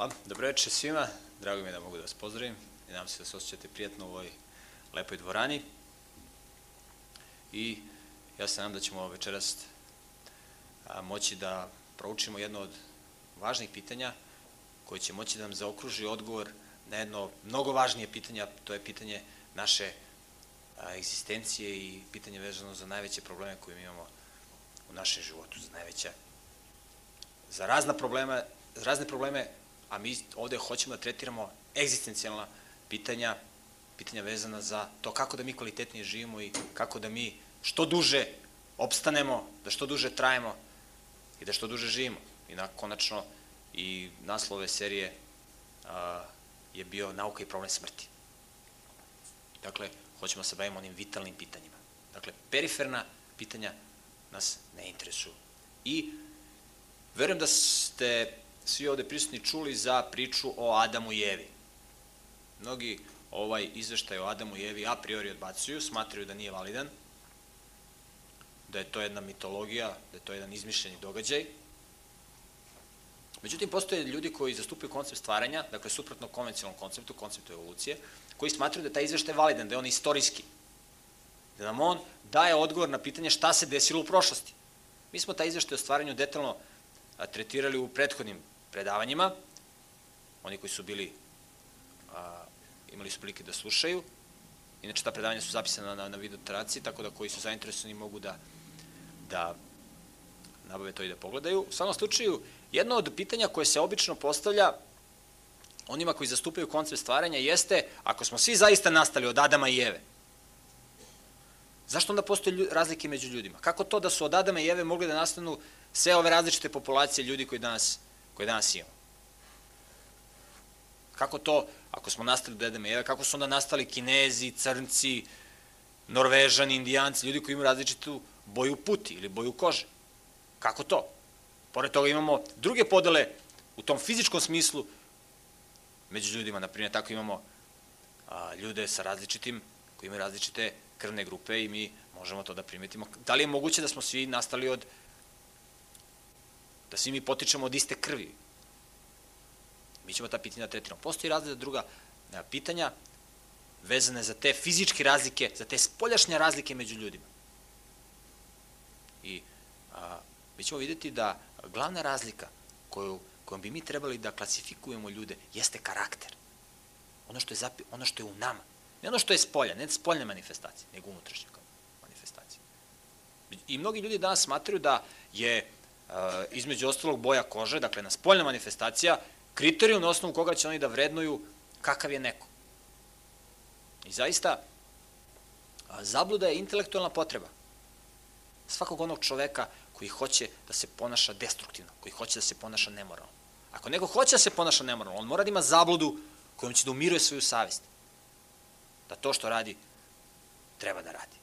Hvala, dobro večer svima, drago mi je da mogu da vas pozdravim i nadam se da se osjećate prijatno u ovoj lepoj dvorani. I ja se nadam da ćemo večeras moći da proučimo jedno od važnih pitanja koje će moći da nam zaokruži odgovor na jedno mnogo važnije pitanje, to je pitanje naše egzistencije i pitanje vezano za najveće probleme koje mi imamo u našem životu, za najveća za razna problema, razne probleme a mi ovde hoćemo da tretiramo egzistencijalna pitanja, pitanja vezana za to kako da mi kvalitetnije živimo i kako da mi što duže opstanemo, da što duže trajemo i da što duže živimo. I na, konačno i naslove serije a, je bio nauka i problem smrti. Dakle, hoćemo da se bavimo onim vitalnim pitanjima. Dakle, periferna pitanja nas ne interesuju. I verujem da ste svi ovde prisutni čuli za priču o Adamu i Evi. Mnogi ovaj izveštaj o Adamu i Evi a priori odbacuju, smatraju da nije validan, da je to jedna mitologija, da je to jedan izmišljeni događaj. Međutim, postoje ljudi koji zastupaju koncept stvaranja, dakle, suprotno konvencionalnom konceptu, konceptu evolucije, koji smatraju da je taj izveštaj validan, da je on istorijski, da nam on daje odgovor na pitanje šta se desilo u prošlosti. Mi smo taj izveštaj o stvaranju detaljno tretirali u prethodnim predavanjima, oni koji su bili, a, imali su prilike da slušaju, inače ta predavanja su zapisana na, na videoteraciji, tako da koji su zainteresovani mogu da, da nabave to i da pogledaju. U svakom slučaju, jedno od pitanja koje se obično postavlja onima koji zastupaju koncept stvaranja jeste, ako smo svi zaista nastali od Adama i Eve, zašto onda postoje razlike među ljudima? Kako to da su od Adama i Eve mogli da nastanu sve ove različite populacije ljudi koji danas koje danas imamo. Kako to, ako smo nastali od Edema kako su onda nastali Kinezi, Crnci, Norvežani, Indijanci, ljudi koji imaju različitu boju puti ili boju kože? Kako to? Pored toga imamo druge podele u tom fizičkom smislu među ljudima, na primjer, tako imamo a, ljude sa različitim, koji imaju različite krvne grupe i mi možemo to da primetimo. Da li je moguće da smo svi nastali od da svi mi potičemo od iste krvi. Mi ćemo ta pitanja tretiramo. Postoji različita druga pitanja vezane za te fizičke razlike, za te spoljašnje razlike među ljudima. I a, mi ćemo videti da glavna razlika koju, kojom bi mi trebali da klasifikujemo ljude jeste karakter. Ono što je, zapi, ono što je u nama. Ne ono što je spolja, ne spoljne manifestacije, nego unutrašnje manifestacije. I mnogi ljudi danas smatraju da je između ostalog boja kože, dakle na spoljna manifestacija, kriterijum na osnovu koga će oni da vrednuju kakav je neko. I zaista, zabluda je intelektualna potreba svakog onog čoveka koji hoće da se ponaša destruktivno, koji hoće da se ponaša nemoralno. Ako neko hoće da se ponaša nemoralno, on mora da ima zabludu kojom će da umiruje svoju savest. Da to što radi, treba da radi.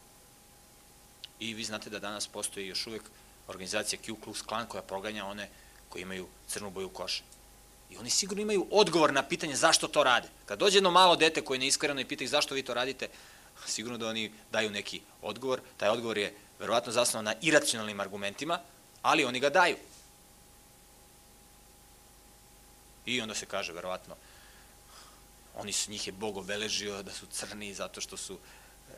I vi znate da danas postoji još uvek organizacija Ku Klux Klan koja proganja one koji imaju crnu boju kože. I oni sigurno imaju odgovor na pitanje zašto to rade. Kad dođe jedno malo dete koje je neiskreno i pita ih zašto vi to radite, sigurno da oni daju neki odgovor. Taj odgovor je verovatno zasnovan na iracionalnim argumentima, ali oni ga daju. I onda se kaže, verovatno, oni su, njih je Bog obeležio da su crni zato što su,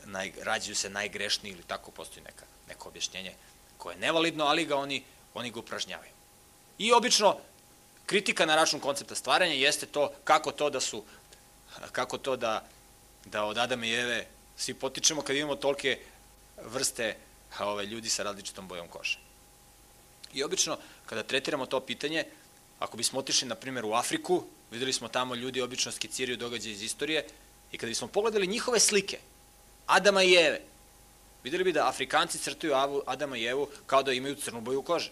naj, rađuju se najgrešniji ili tako postoji neka, neko objašnjenje koje je nevalidno, ali ga oni, oni ga upražnjavaju. I obično kritika na račun koncepta stvaranja jeste to kako to da su kako to da, da od Adama i Eve svi potičemo kad imamo tolke vrste ove, ljudi sa različitom bojom kože. I obično, kada tretiramo to pitanje, ako bismo otišli, na primjer, u Afriku, videli smo tamo ljudi obično skiciraju događaje iz istorije, i kada bismo pogledali njihove slike, Adama i Eve, videli bi da Afrikanci crtaju Adama i Evu kao da imaju crnu boju kože.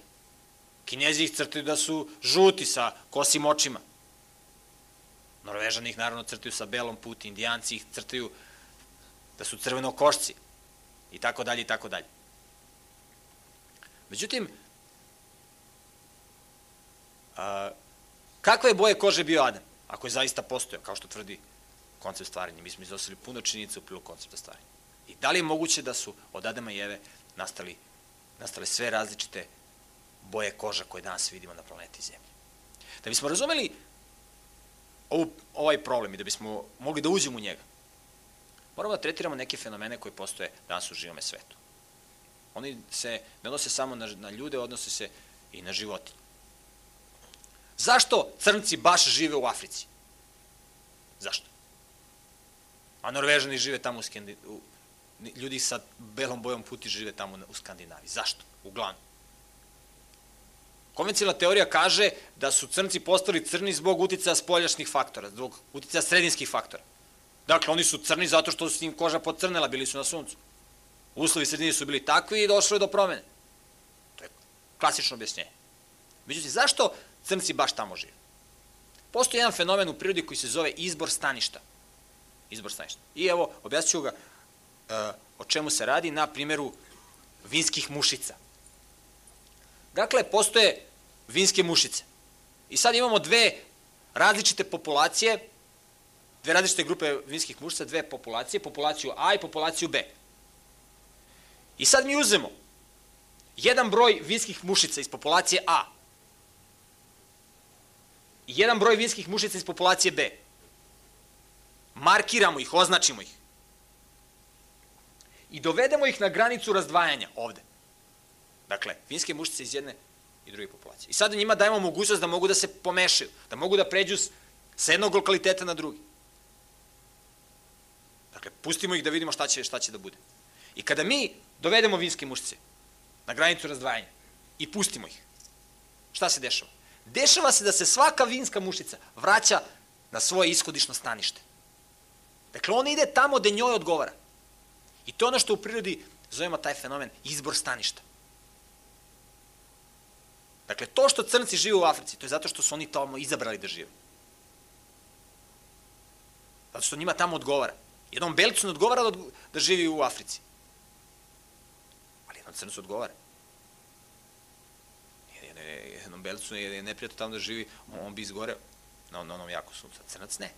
Kinezi ih crtaju da su žuti sa kosim očima. Norvežani ih naravno crtaju sa belom puti, indijanci ih crtaju da su crveno košci i tako dalje i tako dalje. Međutim, a, kakve je boje kože bio Adam, ako je zaista postojao, kao što tvrdi koncept stvaranja? Mi smo iznosili puno činjenica u prilog koncepta stvaranja. I da li je moguće da su od Adama i Eve nastali, nastale sve različite boje koža koje danas vidimo na planeti Zemlji? Da bismo razumeli ovu, ovaj problem i da bismo mogli da uđemo u njega, moramo da tretiramo neke fenomene koji postoje danas u živome svetu. Oni se ne odnose samo na, na ljude, odnose se i na životinje. Zašto crnci baš žive u Africi? Zašto? A Norvežani žive tamo u, Skendi, u ljudi sa belom bojom puti žive tamo u Skandinaviji. Zašto? Uglavnom. Konvencijala teorija kaže da su crnci postali crni zbog uticaja spoljašnjih faktora, zbog uticaja sredinskih faktora. Dakle, oni su crni zato što su im koža pocrnela, bili su na suncu. Uslovi sredine su bili takvi i došlo je do promene. To je klasično objašnjenje. Međutim, zašto crnci baš tamo žive? Postoji jedan fenomen u prirodi koji se zove izbor staništa. Izbor staništa. I evo, objasnit ću ga o čemu se radi na primjeru vinskih mušica. Dakle, postoje vinske mušice. I sad imamo dve različite populacije, dve različite grupe vinskih mušica, dve populacije, populaciju A i populaciju B. I sad mi uzemo jedan broj vinskih mušica iz populacije A i jedan broj vinskih mušica iz populacije B. Markiramo ih, označimo ih. I dovedemo ih na granicu razdvajanja ovde. Dakle, vinske mušice iz jedne i druge populacije. I sada njima dajemo mogućnost da mogu da se pomešaju, da mogu da pređu sa jednog lokaliteta na drugi. Dakle, pustimo ih da vidimo šta će, šta će da bude. I kada mi dovedemo vinske mušice na granicu razdvajanja i pustimo ih, šta se dešava? Dešava se da se svaka vinska mušica vraća na svoje ishodišno stanište. Dakle, ona ide tamo gde njoj odgovara. I to je ono što u prirodi zovemo taj fenomen izbor staništa. Dakle, to što crnci žive u Africi, to je zato što su oni tamo izabrali da žive. Zato što njima tamo odgovara. Jednom belcu ne odgovara da, da živi u Africi. Ali jednom crncu odgovara. Jednom belcu je neprijatno tamo da živi, on bi izgoreo na, onom jako suncu. Crnac ne.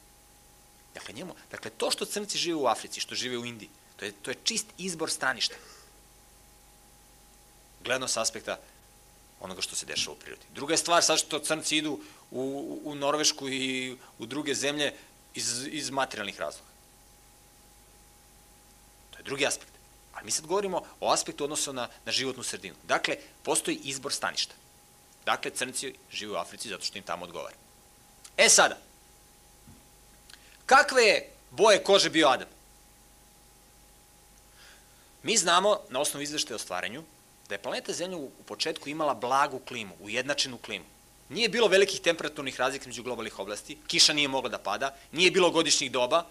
Dakle, njemu, dakle, to što crnci žive u Africi, što žive u Indiji, to je, to je čist izbor staništa. Gledano s aspekta onoga što se dešava u prirodi. Druga je stvar sad što crnci idu u, u Norvešku i u druge zemlje iz, iz materijalnih razloga. To je drugi aspekt. Ali mi sad govorimo o aspektu odnosa na, na životnu sredinu. Dakle, postoji izbor staništa. Dakle, crnci žive u Africi zato što im tamo odgovara. E sada, kakve je boje kože bio Adam? Mi znamo, na osnovu izveštaja o stvaranju, da je planeta Zemlja u početku imala blagu klimu, ujednačenu klimu. Nije bilo velikih temperaturnih razlika među globalnih oblasti, kiša nije mogla da pada, nije bilo godišnjih doba,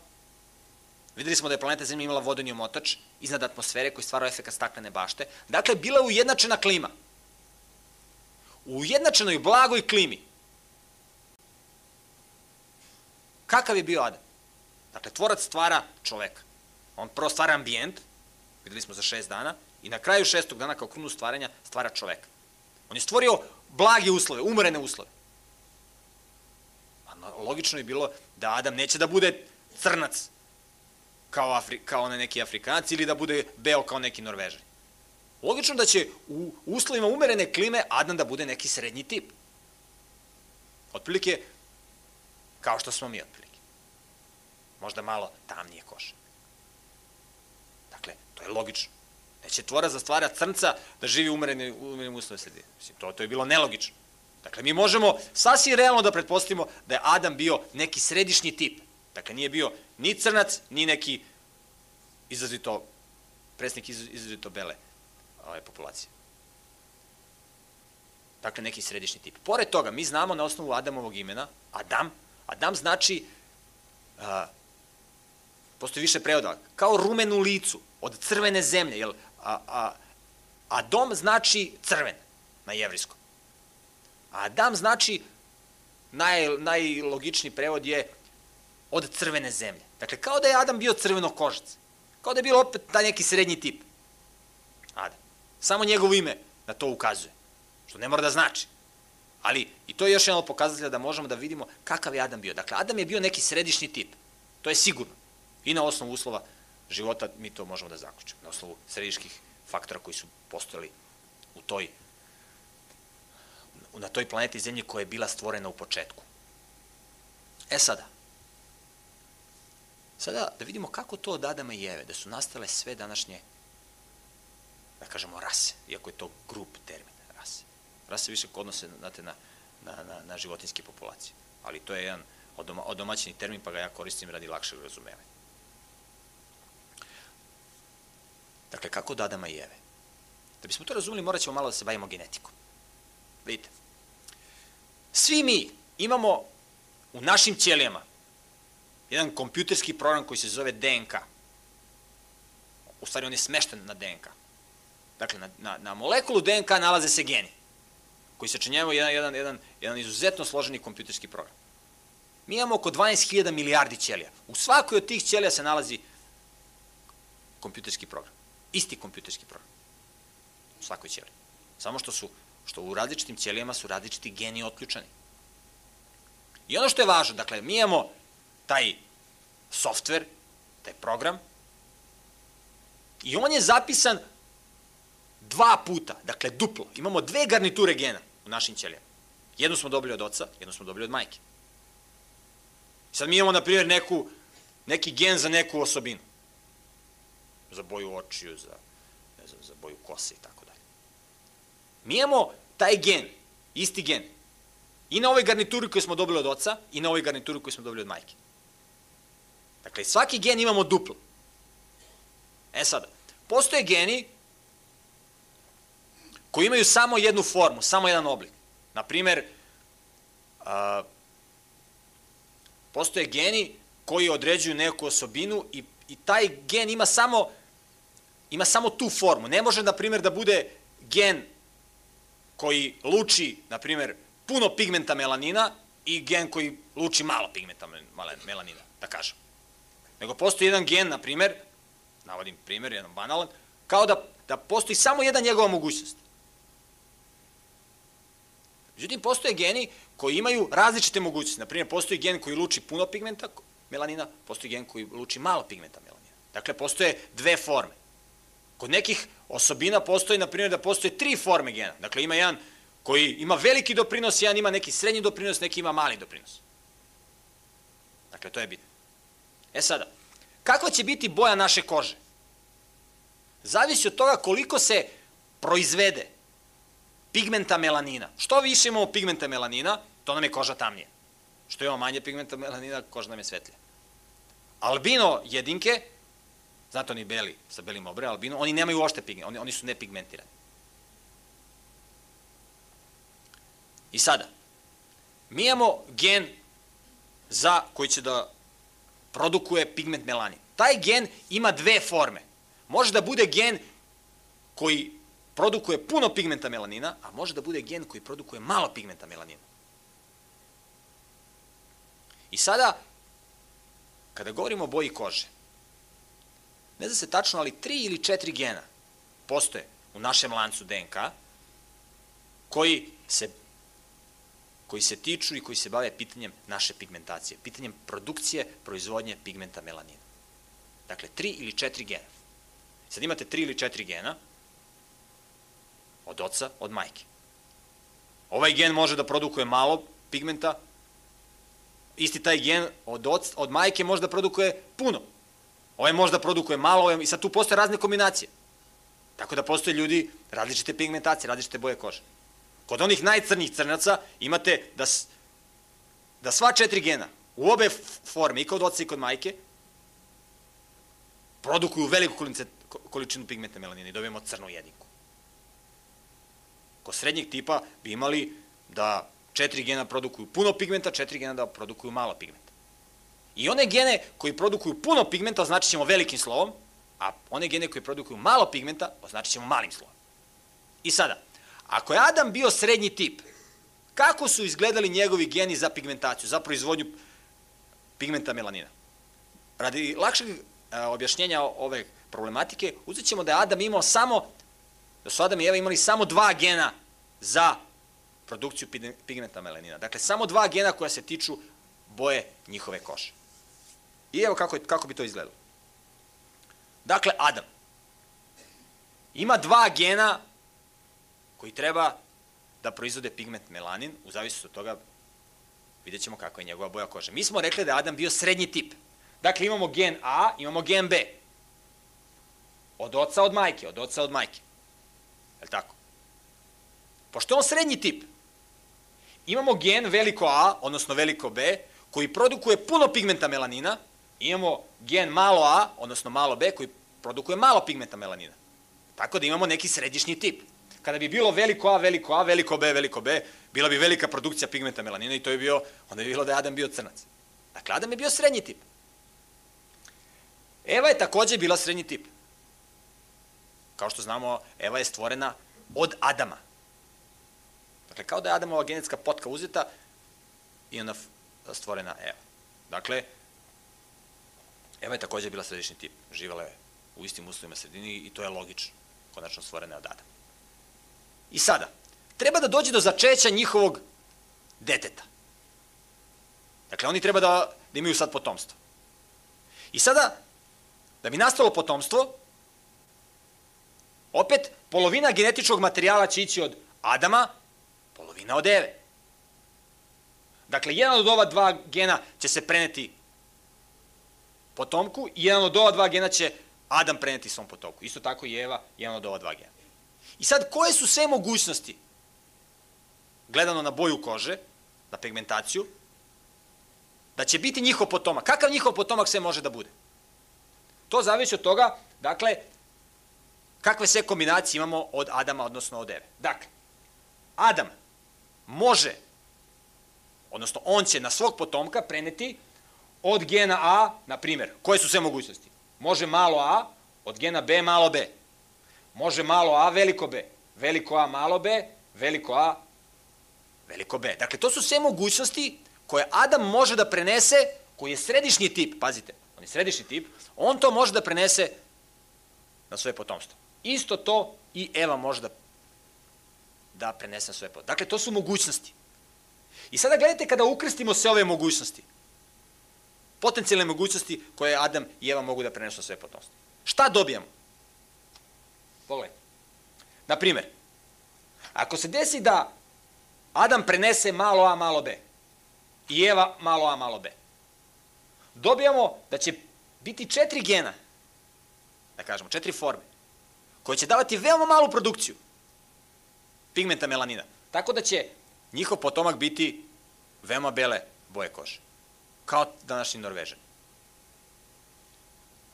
Videli smo da je planeta Zemlja imala vodeni omotač iznad atmosfere koji stvarao efekt staklene bašte. Dakle, bila je ujednačena klima. U ujednačenoj blagoj klimi. Kakav je bio Adam? Dakle, tvorac stvara čoveka. On prvo stvara ambijent, videli smo za šest dana, i na kraju šestog dana kao krunu stvaranja stvara čoveka. On je stvorio blage uslove, umerene uslove. A logično je bilo da Adam neće da bude crnac kao, Afri, kao onaj neki Afrikanac ili da bude beo kao neki Norvežan. Logično da će u uslovima umerene klime Adam da bude neki srednji tip. Otprilike, kao što smo mi otprilike. Možda malo tamnije koše. Dakle, to je logično. Neće tvora za stvara crnca da živi umereni, umereni uslove sredine. Mislim, to, to je bilo nelogično. Dakle, mi možemo sasvim realno da pretpostavimo da je Adam bio neki središnji tip. Dakle, nije bio ni crnac, ni neki izrazito, presnik iz, izrazito bele ove populacije. Dakle, neki središnji tip. Pored toga, mi znamo na osnovu Adamovog imena, Adam, Adam znači, a, postoji više prevoda, kao rumen u licu, od crvene zemlje, jel, a, a, a dom znači crven na jevrijskom. A Adam znači, naj, najlogičniji prevod je od crvene zemlje. Dakle, kao da je Adam bio crveno kožac. Kao da je bilo opet taj neki srednji tip. Adam. Samo njegovo ime na to ukazuje. Što ne mora da znači. Ali i to je još jedan pokazatelj da možemo da vidimo kakav je Adam bio. Dakle, Adam je bio neki središnji tip. To je sigurno. I na osnovu uslova života mi to možemo da zaključimo. Na osnovu srediških faktora koji su postojali u toj na toj planeti Zemlji koja je bila stvorena u početku. E sada, sada da vidimo kako to od Adama i Eve, da su nastale sve današnje, da kažemo, rase, iako je to grup termin, rase. Rase više odnose znate, na, na, na, na životinske populacije, ali to je jedan odoma, odomaćeni termin, pa ga ja koristim radi lakšeg razumevanja. Dakle, kako od Adama i Eve? Da bismo to razumeli, morat ćemo malo da se bavimo genetikom. Vidite, svi mi imamo u našim ćelijama jedan kompjuterski program koji se zove DNK. U stvari, on je smešten na DNK. Dakle, na, na, na molekulu DNK nalaze se geni, koji se činjavaju jedan, jedan, jedan, jedan izuzetno složeni kompjuterski program. Mi imamo oko 12.000 milijardi ćelija. U svakoj od tih ćelija se nalazi kompjuterski program. Isti kompjuterski program. U svakoj ćeliji. Samo što su što u različitim ćelijama su različiti geni otključani. I ono što je važno, dakle, mi imamo taj softver, taj program, i on je zapisan dva puta, dakle duplo. Imamo dve garniture gena u našim ćelijama. Jednu smo dobili od oca, jednu smo dobili od majke. Sad mi imamo, na primjer, neku, neki gen za neku osobinu. Za boju očiju, za, ne znam, za boju kose i tako dalje. Mi imamo taj gen, isti gen, i na ovoj garnituri koju smo dobili od oca i na ovoj garnituri koju smo dobili od majke. Dakle, svaki gen imamo duplo. E sada, postoje geni koji imaju samo jednu formu, samo jedan oblik. Naprimer, a, postoje geni koji određuju neku osobinu i, i taj gen ima samo ima samo tu formu. Ne može, na primjer, da bude gen koji luči, na primjer, puno pigmenta melanina i gen koji luči malo pigmenta melanina, da kažem. Nego postoji jedan gen, na primjer, navodim primjer, jedan banalan, kao da, da postoji samo jedna njegova mogućnost. Međutim, postoje geni koji imaju različite mogućnosti. Naprimjer, postoji gen koji luči puno pigmenta melanina, postoji gen koji luči malo pigmenta melanina. Dakle, postoje dve forme. Kod nekih osobina postoji, na primjer, da postoje tri forme gena. Dakle, ima jedan koji ima veliki doprinos, jedan ima neki srednji doprinos, neki ima mali doprinos. Dakle, to je bitno. E sada, kakva će biti boja naše kože? Zavisi od toga koliko se proizvede pigmenta melanina. Što više imamo pigmenta melanina, to nam je koža tamnije. Što imamo manje pigmenta melanina, koža nam je svetlija. Albino jedinke, znate oni beli, sa belim obre, albino, oni nemaju uošte pigment, oni, oni su nepigmentirani. I sada, mi imamo gen za koji će da produkuje pigment melanin. Taj gen ima dve forme. Može da bude gen koji produkuje puno pigmenta melanina, a može da bude gen koji produkuje malo pigmenta melanina. I sada, kada govorimo o boji kože, ne zna se tačno, ali tri ili četiri gena postoje u našem lancu DNK koji se koji se tiču i koji se bave pitanjem naše pigmentacije, pitanjem produkcije, proizvodnje pigmenta melanina. Dakle, tri ili četiri gena. Sad imate tri ili četiri gena od oca, od majke. Ovaj gen može da produkuje malo pigmenta, isti taj gen od, oc, od majke može da produkuje puno. Ovaj može da produkuje malo, ovaj, i sad tu postoje razne kombinacije. Tako da postoje ljudi različite pigmentacije, različite boje kože. Kod onih najcrnijih crnaca imate da, da sva četiri gena u obe forme, i kod oca i kod majke, produkuju veliku količinu pigmenta melanina i dobijemo crnu jedinku. Kod srednjeg tipa bi imali da četiri gena produkuju puno pigmenta, četiri gena da produkuju malo pigmenta. I one gene koji produkuju puno pigmenta označit ćemo velikim slovom, a one gene koji produkuju malo pigmenta označit ćemo malim slovom. I sada, Ako je Adam bio srednji tip, kako su izgledali njegovi geni za pigmentaciju, za proizvodnju pigmenta melanina? Radi lakšeg objašnjenja ove problematike, uzet ćemo da je Adam imao samo, da su Adam i Eva imali samo dva gena za produkciju pigmenta melanina. Dakle, samo dva gena koja se tiču boje njihove kože. I evo kako, kako bi to izgledalo. Dakle, Adam ima dva gena koji treba da proizvode pigment melanin, u zavisnosti od toga vidjet ćemo kako je njegova boja kože. Mi smo rekli da je Adam bio srednji tip. Dakle, imamo gen A, imamo gen B. Od oca od majke, od oca od majke. Je li tako? Pošto je on srednji tip, imamo gen veliko A, odnosno veliko B, koji produkuje puno pigmenta melanina, imamo gen malo A, odnosno malo B, koji produkuje malo pigmenta melanina. Tako da imamo neki središnji tip. Kada bi bilo veliko A, veliko A, veliko B, veliko B, bila bi velika produkcija pigmenta melanina i to je bio, onda bi bilo da je Adam bio crnac. Dakle, Adam je bio srednji tip. Eva je takođe bila srednji tip. Kao što znamo, Eva je stvorena od Adama. Dakle, kao da je Adamova genetska potka uzeta i onda stvorena Eva. Dakle, Eva je takođe bila središnji tip. Živala je u istim uslovima sredini i to je logično. Konačno stvorena od Adama. I sada, treba da dođe do začeća njihovog deteta. Dakle, oni treba da, da imaju sad potomstvo. I sada, da bi nastalo potomstvo, opet, polovina genetičkog materijala će ići od Adama, polovina od Eve. Dakle, jedan od ova dva gena će se preneti potomku i jedan od ova dva gena će Adam preneti svom potomku. Isto tako i Eva, jedan od ova dva gena. I sad, koje su sve mogućnosti, gledano na boju kože, na pigmentaciju, da će biti njihov potomak? Kakav njihov potomak sve može da bude? To zavisi od toga, dakle, kakve sve kombinacije imamo od Adama, odnosno od Eve. Dakle, Adam može, odnosno on će na svog potomka preneti od gena A, na primjer, koje su sve mogućnosti? Može malo A, od gena B malo B. Može malo A, veliko B. Veliko A, malo B, veliko A, veliko B. Dakle, to su sve mogućnosti koje Adam može da prenese, koji je središnji tip, pazite, on je središnji tip, on to može da prenese na svoje potomstvo. Isto to i Eva može da, da prenese na svoje potomstvo. Dakle, to su mogućnosti. I sada gledajte kada ukrstimo sve ove mogućnosti, potencijalne mogućnosti koje Adam i Eva mogu da prenesu svoje potomstvo. Šta dobijamo? Pogledajte. Naprimer, ako se desi da Adam prenese malo A, malo B i Eva malo A, malo B, dobijamo da će biti četiri gena, da kažemo, četiri forme, koje će davati veoma malu produkciju pigmenta melanina. Tako da će njihov potomak biti veoma bele boje kože. Kao današnji Norvežani.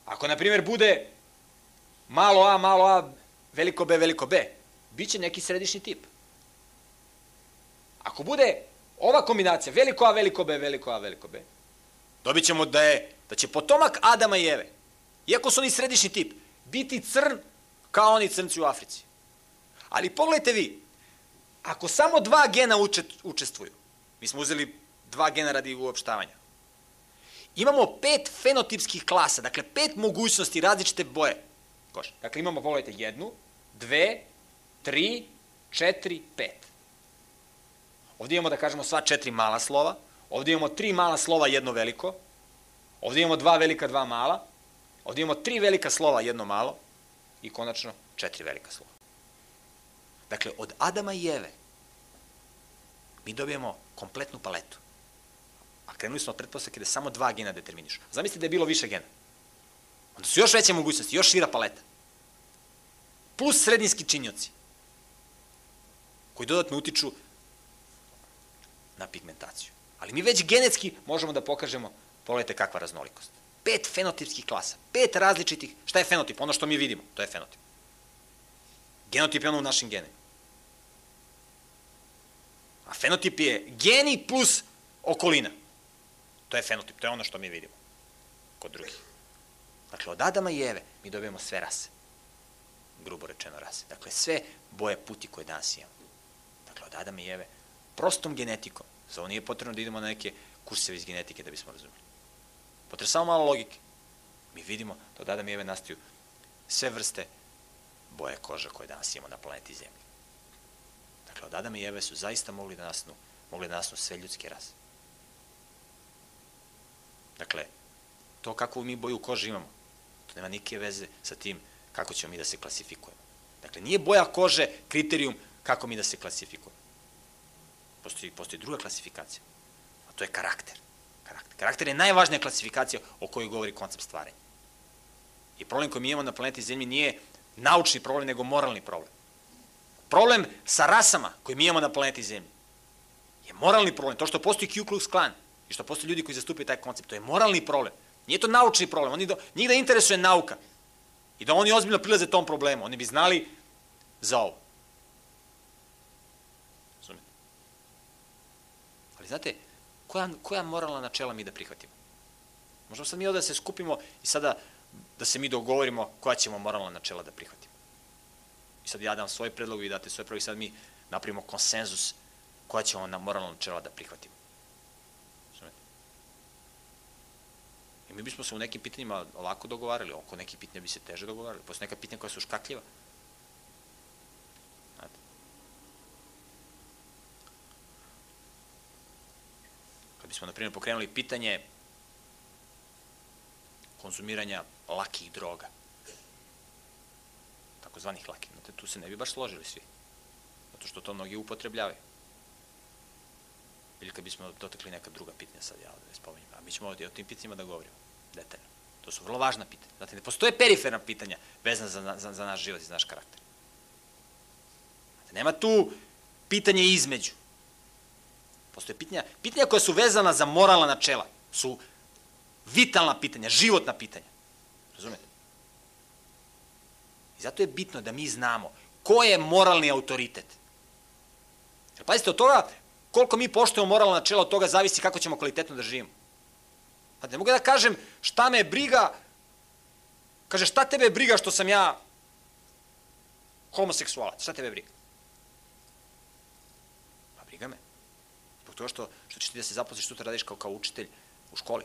Ako, na primjer, bude malo A, malo A, veliko B, veliko B, bit će neki središnji tip. Ako bude ova kombinacija, veliko A, veliko B, veliko A, veliko B, dobit ćemo da, je, da će potomak Adama i Eve, iako su oni središnji tip, biti crn kao oni crnci u Africi. Ali pogledajte vi, ako samo dva gena učestvuju, mi smo uzeli dva gena radi uopštavanja, imamo pet fenotipskih klasa, dakle pet mogućnosti različite boje kože. Dakle, imamo, pogledajte, jednu, dve, tri, četiri, pet. Ovdje imamo, da kažemo, sva četiri mala slova, ovdje imamo tri mala slova, jedno veliko, ovdje imamo dva velika, dva mala, ovdje imamo tri velika slova, jedno malo i konačno četiri velika slova. Dakle, od Adama i Eve mi dobijemo kompletnu paletu. A krenuli smo od pretpostavke da samo dva gena determinišu. Zamislite da je bilo više gena. Onda su još veće mogućnosti, još šira paleta. Plus sredinski činjoci koji dodatno utiču na pigmentaciju. Ali mi već genetski možemo da pokažemo, pogledajte kakva raznolikost. Pet fenotipskih klasa, pet različitih, šta je fenotip? Ono što mi vidimo, to je fenotip. Genotip je ono u našim genima. A fenotip je geni plus okolina. To je fenotip, to je ono što mi vidimo kod drugih. Dakle, od Adama i Eve mi dobijemo sve rase. Grubo rečeno rase. Dakle, sve boje puti koje danas imamo. Dakle, od Adama i Eve prostom genetikom. Za ovo nije potrebno da idemo na neke kurseve iz genetike da bismo razumeli. Potrebno samo malo logike. Mi vidimo da od Adama i Eve nastaju sve vrste boje koža koje danas imamo na planeti Zemlji. Dakle, od Adama i Eve su zaista mogli da nasnu, mogli da nasnu sve ljudske rase. Dakle, to kakvu mi boju kože imamo, to nema nike veze sa tim kako ćemo mi da se klasifikujemo. Dakle, nije boja kože kriterijum kako mi da se klasifikujemo. Postoji, postoji druga klasifikacija. A to je karakter. Karakter, karakter je najvažnija klasifikacija o kojoj govori koncept stvaranja. I problem koji mi imamo na planeti Zemlji nije naučni problem, nego moralni problem. Problem sa rasama koji mi imamo na planeti Zemlji je moralni problem. To što postoji Ku Klux Klan i što postoji ljudi koji zastupaju taj koncept, to je moralni problem. Nije to naučni problem. Oni do, njih da interesuje nauka i da oni ozbiljno prilaze tom problemu. Oni bi znali za ovo. Razumete? Ali znate, koja, koja moralna načela mi da prihvatimo? Možemo sad mi ovde da se skupimo i sada da se mi dogovorimo koja ćemo moralna načela da prihvatimo. I sad ja dam svoj predlog, vi date svoj predlog i sad mi napravimo konsenzus koja ćemo na moralna načela da prihvatimo. Mi bismo se u nekim pitanjima lako dogovarali, oko nekih pitanja bi se teže dogovarali, posle neka pitanja koja su škakljiva. Znate. Kad bismo, na primjer, pokrenuli pitanje konzumiranja lakih droga, takozvanih lakih, znate, tu se ne bi baš složili svi, zato što to mnogi upotrebljavaju. Ili kad bismo dotakli neka druga pitanja, sad ja ovde spominjem, a mi ćemo ovde o tim pitanjima da govorimo, detaljno. To su vrlo važna pitanja. Znate, ne postoje periferna pitanja vezana za, za, za naš život i za naš karakter. Znate, nema tu pitanje između. Postoje pitanja, pitanja koja su vezana za moralna načela, su vitalna pitanja, životna pitanja. Razumete? I zato je bitno da mi znamo ko je moralni autoritet. Jer pazite, od toga koliko mi poštujemo moralna načela, od toga zavisi kako ćemo kvalitetno da živimo. Pa ne mogu da kažem šta me briga, kaže šta tebe briga što sam ja homoseksualac, šta tebe briga? Pa briga me. Zbog toga što, što ćeš ti da se zaposliš, te radiš kao, kao učitelj u školi.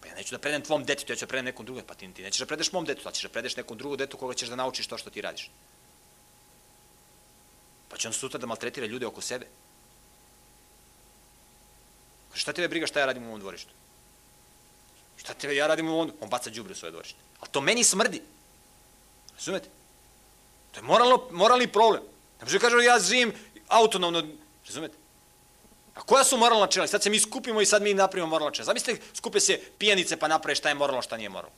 Pa ja neću da predem tvom detetu, ja ću da predem nekom drugom, pa ti, ti nećeš da predeš mom detetu, a ćeš da predeš nekom drugom detetu koga ćeš da naučiš to što ti radiš. Pa će on sutra da maltretira ljude oko sebe. Šta tebe briga šta ja radim u ovom dvorištu? Šta tebe ja radim u ovom On baca đubre u svoje dvorište. Ali to meni smrdi. Razumete? To je moralno, moralni problem. Ne može da kažem ja živim autonomno. Razumete? A koja su moralna načela? Sad se mi skupimo i sad mi napravimo moralna načela. Zamislite, skupe se pijanice pa naprave šta je moralno, šta nije moralno.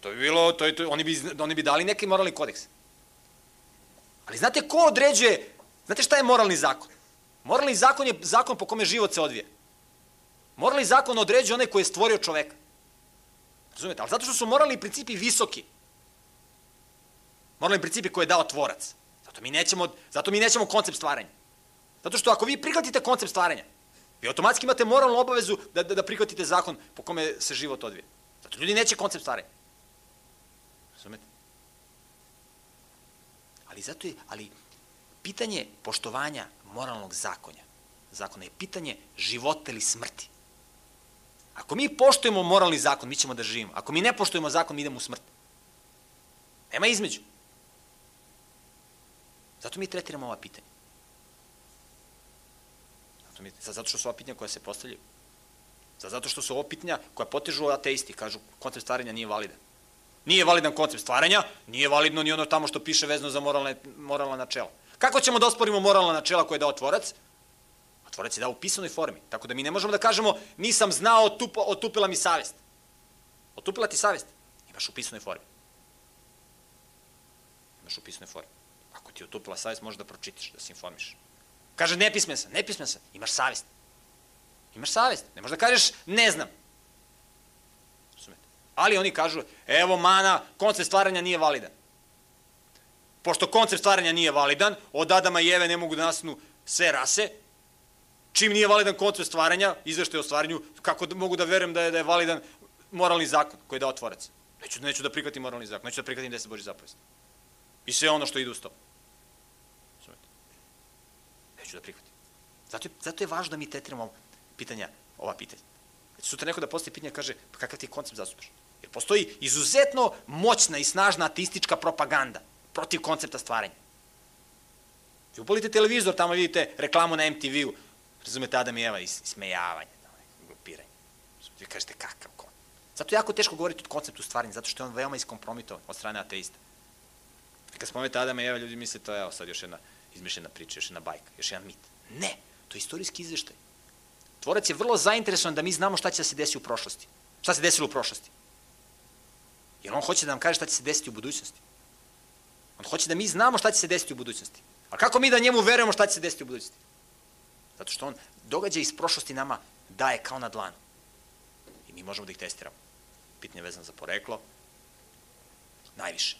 To bi bilo, to je, to, oni, bi, oni bi dali neki moralni kodeks. Ali znate ko određuje, znate šta je moralni zakon? Moralni zakon je zakon po kome život se odvija. Moralni zakon određuje onaj koji je stvorio čoveka. Razumete? Ali zato što su moralni principi visoki. Moralni principi koje je dao tvorac. Zato mi nećemo, zato mi nećemo koncept stvaranja. Zato što ako vi prihvatite koncept stvaranja, vi automatski imate moralnu obavezu da, da, da prihvatite zakon po kome se život odvija. Zato ljudi neće koncept stvaranja. Razumete? Ali zato je, ali pitanje poštovanja moralnog zakonja, zakona je pitanje života ili smrti. Ako mi poštujemo moralni zakon, mi ćemo da živimo. Ako mi ne poštujemo zakon, mi idemo u smrt. Nema između. Zato mi tretiramo ova pitanja. Zato, mi, zato što su ova pitanja koja se postavljaju. Zato što su ovo pitanja koja potežu ateisti, kažu koncept stvaranja nije validan. Nije validan koncept stvaranja, nije validno ni ono tamo što piše vezano za moralne, moralna načela. Kako ćemo da osporimo moralna načela koje je dao tvorac? A tvorac je dao u pisanoj formi. Tako da mi ne možemo da kažemo nisam znao, otup, otupila mi savest. Otupila ti savest. Imaš u pisanoj formi. Imaš u pisanoj formi. Ako ti je otupila savest, možeš da pročitiš, da se informiš. Kaže, nepismen sam, nepismen sam. Imaš savest. Imaš savest. Ne možeš da kažeš, ne znam. Ali oni kažu, evo mana, koncept stvaranja nije validan. Pošto koncept stvaranja nije validan, od Adama i Eve ne mogu da nastanu sve rase, čim nije validan koncept stvaranja, izveštaj o stvaranju, kako da, mogu da verujem da je, da je validan moralni zakon koji je dao tvorac? Neću, neću da prihvatim moralni zakon, neću da prihvatim deset Boži zapovesti. I sve ono što ide uz to. Neću da prihvatim. Zato je, zato je važno da mi tetiramo pitanja, ova pitanja. Sutra neko da postoji pitanja kaže, pa kakav ti koncept zastupaš? Jer postoji izuzetno moćna i snažna ateistička propaganda protiv koncepta stvaranja. Vi upalite televizor, tamo vidite reklamu na MTV-u, razumete Adam i Eva, ismejavanje, grupiranje. Vi kažete kakav kon. Zato je jako teško govoriti o konceptu stvaranja, zato što je on veoma iskompromitovan od strane ateista. Kad spomenete Adama i Eva, ljudi misle to je evo sad još jedna izmišljena priča, još jedna bajka, još jedan mit. Ne, to je istorijski izveštaj. Tvorac je vrlo zainteresovan da mi znamo šta će da se desi u prošlosti. Šta se desilo u prošlosti? Jer on hoće da nam kaže šta će se desiti u budućnosti. On hoće da mi znamo šta će se desiti u budućnosti. A kako mi da njemu verujemo šta će se desiti u budućnosti? Zato što on događa iz prošlosti nama daje kao na dlanu. I mi možemo da ih testiramo. Pitanje vezano za poreklo, najviše.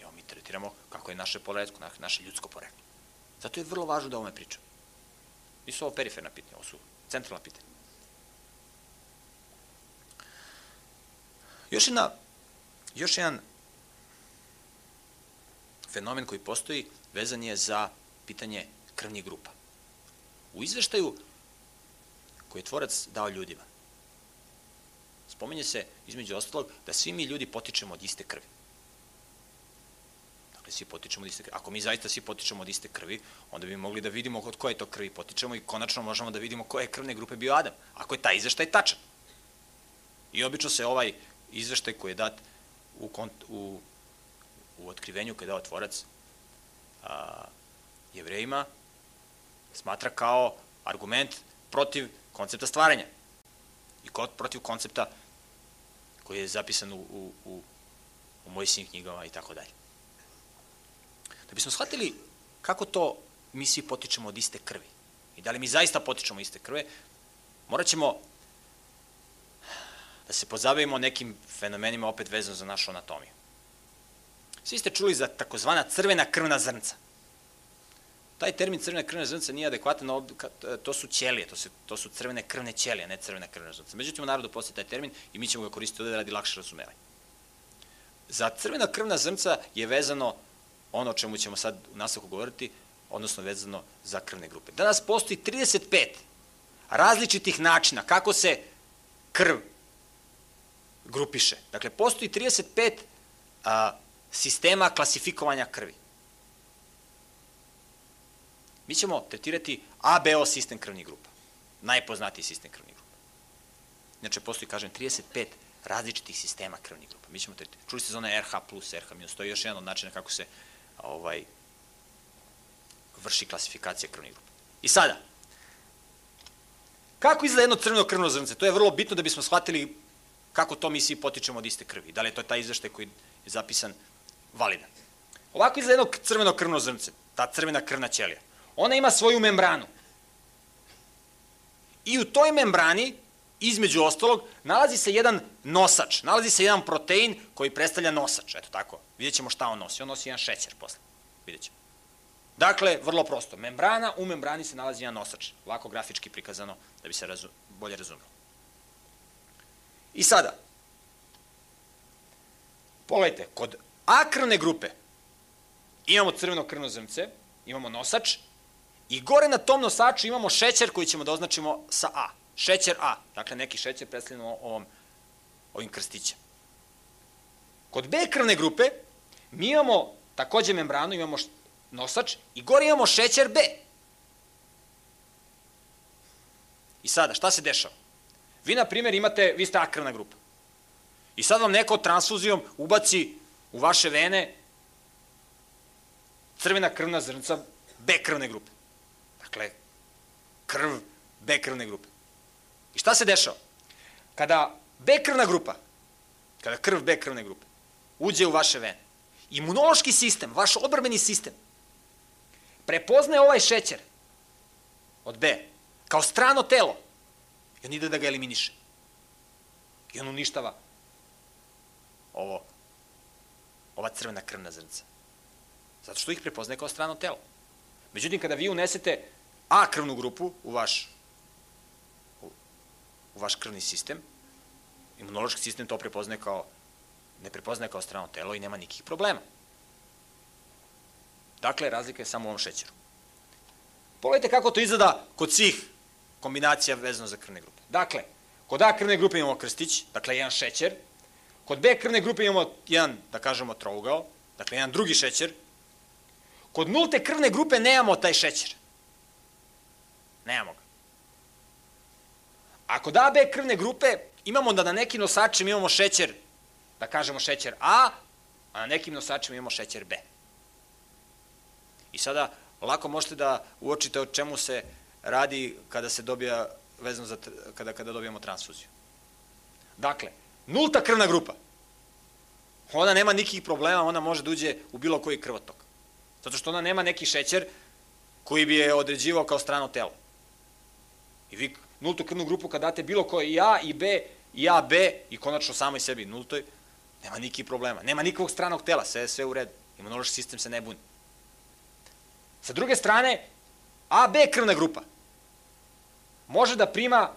I ovo mi tretiramo kako je naše poreklo, naše ljudsko poreklo. Zato je vrlo važno da o ovome pričam. Nisu ovo periferna pitanja, ovo su centralna pitanja. Još jedna, još jedan fenomen koji postoji vezan je za pitanje krvnih grupa. U izveštaju koji je tvorac dao ljudima, spomenje se, između ostalog, da svi mi ljudi potičemo od iste krvi. Dakle, svi potičemo od iste krvi. Ako mi zaista svi potičemo od iste krvi, onda bi mogli da vidimo od koje to krvi potičemo i konačno možemo da vidimo koje krvne grupe bio Adam, ako je taj izveštaj tačan. I obično se ovaj izveštaj koji je dat u, u, u otkrivenju kada je dao tvorac a, jevrejima, smatra kao argument protiv koncepta stvaranja i protiv koncepta koji je zapisan u, u, u, u Mojsijim knjigama i tako dalje. Da bismo shvatili kako to mi svi potičemo od iste krvi i da li mi zaista potičemo iste krve, morat ćemo da se pozabavimo nekim fenomenima opet vezano za našu anatomiju. Svi ste čuli za takozvana crvena krvna zrnca. Taj termin crvene krvne zrnce nije adekvatan, to su ćelije, to, se, to su crvene krvne ćelije, ne crvene krvne zrnce. Međutim, u narodu postoji taj termin i mi ćemo ga koristiti ovde radi lakše razumevanje. Za crvena krvna zrnca je vezano ono o čemu ćemo sad u nastavku govoriti, odnosno vezano za krvne grupe. Danas postoji 35 različitih načina kako se krv grupiše. Dakle, postoji 35 a, sistema klasifikovanja krvi. Mi ćemo tretirati ABO sistem krvnih grupa. Najpoznatiji sistem krvnih grupa. Znači, postoji, kažem, 35 različitih sistema krvnih grupa. Mi ćemo tretirati. Čuli ste za one RH plus, RH minus. To je još jedan od načina kako se ovaj, vrši klasifikacija krvnih grupa. I sada, kako izgleda jedno crveno krvno zrnce? To je vrlo bitno da bismo shvatili kako to mi svi potičemo od iste krvi. Da li je to taj izveštaj koji je zapisan validan. Ovako izgleda jedno crveno krvno zrnce, ta crvena krvna ćelija. Ona ima svoju membranu. I u toj membrani, između ostalog, nalazi se jedan nosač, nalazi se jedan protein koji predstavlja nosač, eto tako. Vidjet ćemo šta on nosi. On nosi jedan šećer posle. Vidjet ćemo. Dakle, vrlo prosto. Membrana, u membrani se nalazi jedan nosač. Lako grafički prikazano da bi se razu, bolje razumelo. I sada, pogledajte, kod A krvne grupe imamo crveno krvno zrnce, imamo nosač i gore na tom nosaču imamo šećer koji ćemo da označimo sa A. Šećer A, dakle neki šećer predstavljeno ovom, ovim krstićem. Kod B krvne grupe mi imamo takođe membranu, imamo nosač i gore imamo šećer B. I sada, šta se dešava? Vi, na primjer, imate, vi ste A krvna grupa. I sad vam neko transfuzijom ubaci u vaše vene crvena krvna zrnca B krvne grupe. Dakle, krv B krvne grupe. I šta se dešava? Kada B krvna grupa, kada krv B krvne grupe, uđe u vaše vene, imunološki sistem, vaš odbrbeni sistem, prepoznaje ovaj šećer od B kao strano telo i on ide da ga eliminiše. I on uništava ovo ova crvena krvna zrnca. Zato što ih prepoznaje kao strano telo. Međutim, kada vi unesete A krvnu grupu u vaš, u, u vaš krvni sistem, imunološki sistem to prepoznaje kao, ne prepoznaje kao strano telo i nema nikih problema. Dakle, razlika je samo u ovom šećeru. Pogledajte kako to izgleda kod svih kombinacija vezano za krvne grupe. Dakle, kod A krvne grupe imamo krstić, dakle jedan šećer, Kod B krvne grupe imamo jedan, da kažemo, trougao, dakle jedan drugi šećer. Kod nulte krvne grupe nemamo taj šećer. Nemamo ga. A kod AB krvne grupe imamo da na nekim nosačima imamo šećer, da kažemo šećer A, a na nekim nosačima imamo šećer B. I sada lako možete da uočite o čemu se radi kada se dobija vezano za, kada, kada dobijemo transfuziju. Dakle, nulta krvna grupa. Ona nema nikakvih problema, ona može da uđe u bilo koji krvotok. Zato što ona nema neki šećer koji bi je određivao kao strano telo. I vi nultu krvnu grupu kad date bilo koje i A i B, i A, B i konačno samoj sebi nultoj, nema nikakvih problema. Nema nikakvog stranog tela, sve sve u redu. Imunološki sistem se ne buni. Sa druge strane, A, B krvna grupa može da prima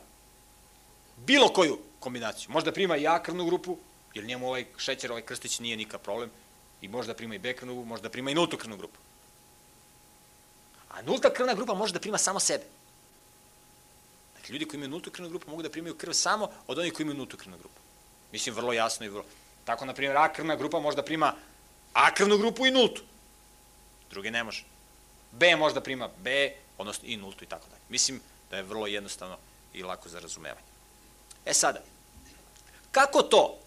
bilo koju kombinaciju. Može da prima i A krvnu grupu, jer njemu ovaj šećer, ovaj krstić nije nikakav problem, i može da prima i B krvnu grupu, može da prima i nultu krvnu grupu. A nulta krvna grupa može da prima samo sebe. Dakle, ljudi koji imaju nultu krvnu grupu mogu da primaju krv samo od onih koji imaju nultu krvnu grupu. Mislim, vrlo jasno i vrlo... Tako, na primjer, A krvna grupa može da prima A krvnu grupu i nultu. Druge ne može. B može da prima B, odnosno i nultu i tako dalje. Mislim da je vrlo jednostavno i lako za razumevanje. E sada, kako to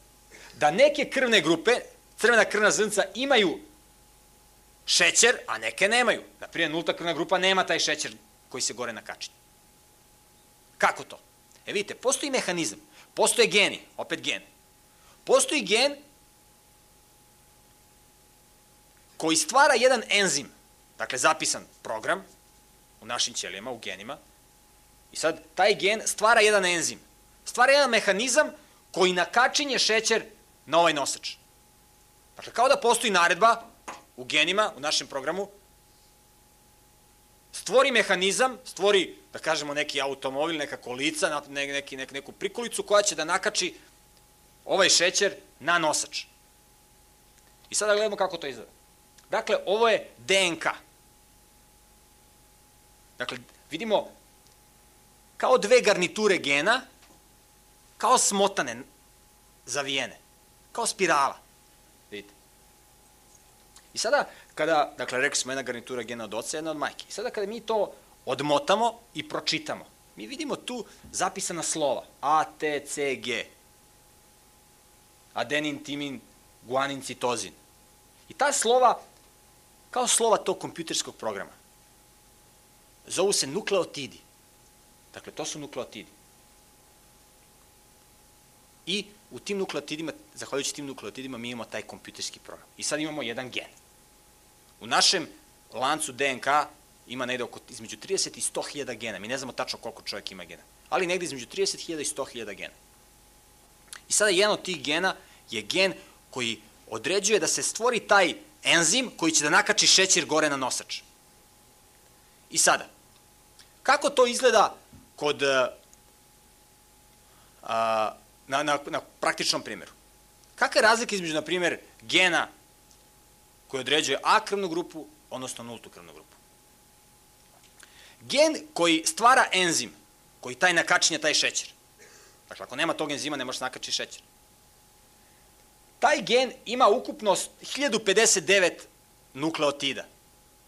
da neke krvne grupe, crvena krvna zrnca, imaju šećer, a neke nemaju? Naprimjer, nulta krvna grupa nema taj šećer koji se gore nakačinje. Kako to? E vidite, postoji mehanizam, postoje geni, opet gen. Postoji gen koji stvara jedan enzim, dakle zapisan program u našim ćelijama, u genima, i sad taj gen stvara jedan enzim, stvara jedan mehanizam koji nakačinje šećer na ovaj nosač. Dakle, kao da postoji naredba u genima, u našem programu, stvori mehanizam, stvori, da kažemo, neki automobil, neka kolica, neki, neki, neku prikolicu koja će da nakači ovaj šećer na nosač. I sada gledamo kako to izgleda. Dakle, ovo je DNK. Dakle, vidimo kao dve garniture gena, kao smotane, zavijene, kao spirala. Vidite. I sada, kada, dakle, rekli smo jedna garnitura gena od oca, jedna od majke. I sada kada mi to odmotamo i pročitamo, mi vidimo tu zapisana slova. A, T, C, G. Adenin, timin, guanin, citozin. I ta slova kao slova tog kompjuterskog programa. Zovu se nukleotidi. Dakle, to su nukleotidi. I u tim nukleotidima, zahvaljujući tim nukleotidima, mi imamo taj kompjuterski program. I sad imamo jedan gen. U našem lancu DNK ima negde oko između 30 i 100 hiljada gena. Mi ne znamo tačno koliko čovjek ima gena. Ali negde između 30 hiljada i 100 hiljada gena. I sada jedan od tih gena je gen koji određuje da se stvori taj enzim koji će da nakači šećer gore na nosač. I sada, kako to izgleda kod, a, na, na, na praktičnom primjeru? Kakva je razlika između, na primjer, gena koji određuje A krvnu grupu, odnosno nultu krvnu grupu? Gen koji stvara enzim, koji taj nakačinje taj šećer. Dakle, ako nema tog enzima, ne može se nakači šećer. Taj gen ima ukupno 1059 nukleotida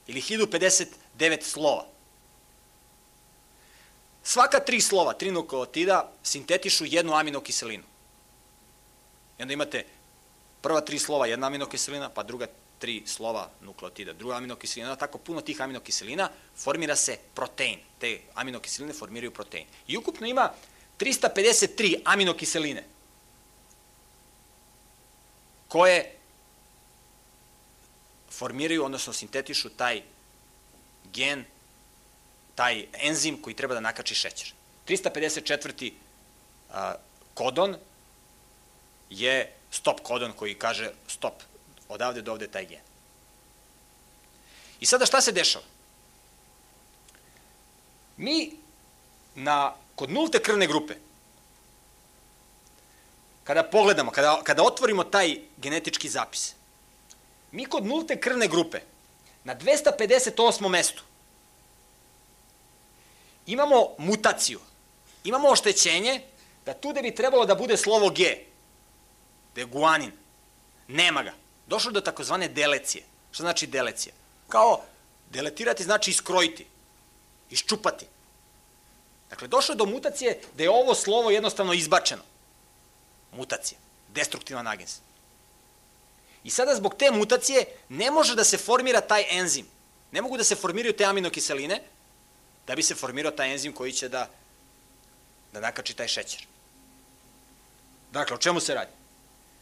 ili 1059 slova. Svaka tri slova, tri nukleotida, sintetišu jednu aminokiselinu. I onda imate prva tri slova jedna aminokiselina, pa druga tri slova nukleotida, druga aminokiselina, tako puno tih aminokiselina, formira se protein. Te aminokiseline formiraju protein. I ukupno ima 353 aminokiseline koje formiraju, odnosno sintetišu taj gen, taj enzim koji treba da nakači šećer. 354. kodon je stop kodon koji kaže stop, odavde do ovde taj gen. I sada šta se dešava? Mi na, kod nulte krvne grupe kada pogledamo, kada, kada otvorimo taj genetički zapis, mi kod nulte krvne grupe na 258. mestu imamo mutaciju, imamo oštećenje da tu da bi trebalo da bude slovo G, da je guanin, nema ga. Došlo do takozvane delecije. Šta znači delecija? Kao deletirati znači iskrojiti, iščupati. Dakle, došlo do mutacije da je ovo slovo jednostavno izbačeno mutacija, destruktivan agens. I sada zbog te mutacije ne može da se formira taj enzim. Ne mogu da se formiraju te aminokiseline da bi se formirao taj enzim koji će da da nakači taj šećer. Dakle, o čemu se radi?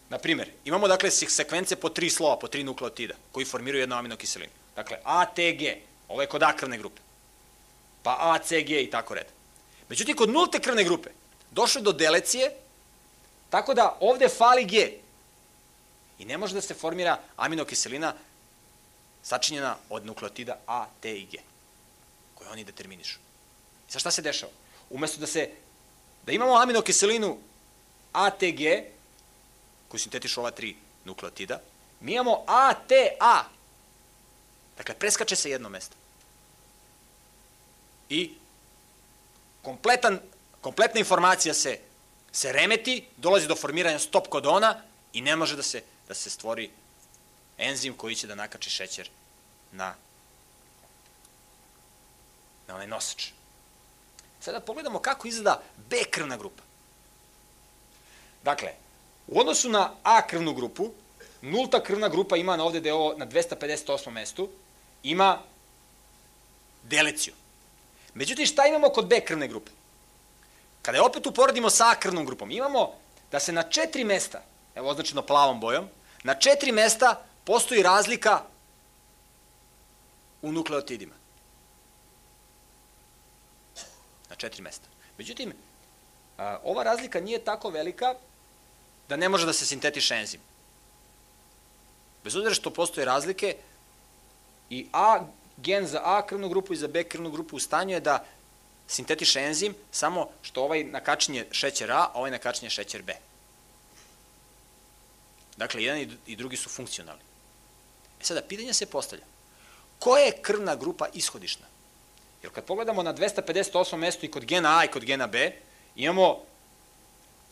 Na primjer, imamo dakle sekvence po tri slova, po tri nukleotida, koji formiraju jednu aminokiselinu. Dakle, A, T, G, ovo je kod A krvne grupe. Pa A, C, G i tako red. Međutim, kod nulte krvne grupe došlo do delecije, tako da ovde fali G. I ne može da se formira aminokiselina sačinjena od nukleotida A, T i G, koje oni determinišu. I sa šta se dešava? Umesto da se da imamo aminokiselinu ATG, koju sintetišu ova tri nukleotida, mi imamo ATA. Dakle, preskače se jedno mesto. I kompletan, kompletna informacija se, se remeti, dolazi do formiranja stop kodona i ne može da se, da se stvori enzim koji će da nakači šećer na, na onaj nosač. Sada pogledamo kako izgleda B krvna grupa. Dakle, u odnosu na A krvnu grupu, nulta krvna grupa ima na ovde ovo na 258. mestu, ima deleciju. Međutim, šta imamo kod B krvne grupe? Kada je opet uporedimo sa A krvnom grupom, imamo da se na četiri mesta, evo označeno plavom bojom, na četiri mesta postoji razlika u nukleotidima. Na četiri mesta. Međutim, ova razlika nije tako velika da ne može da se sintetiše enzim. Bez obzira što postoje razlike, i A, gen za A krvnu grupu i za B krvnu grupu u stanju je da sintetiše enzim, samo što ovaj nakačenje šećer A, a ovaj nakačenje šećer B. Dakle, jedan i drugi su funkcionalni. E sada, pitanje se postavlja. Koja je krvna grupa ishodišna? Jer kad pogledamo na 258. mestu i kod gena A i kod gena B, imamo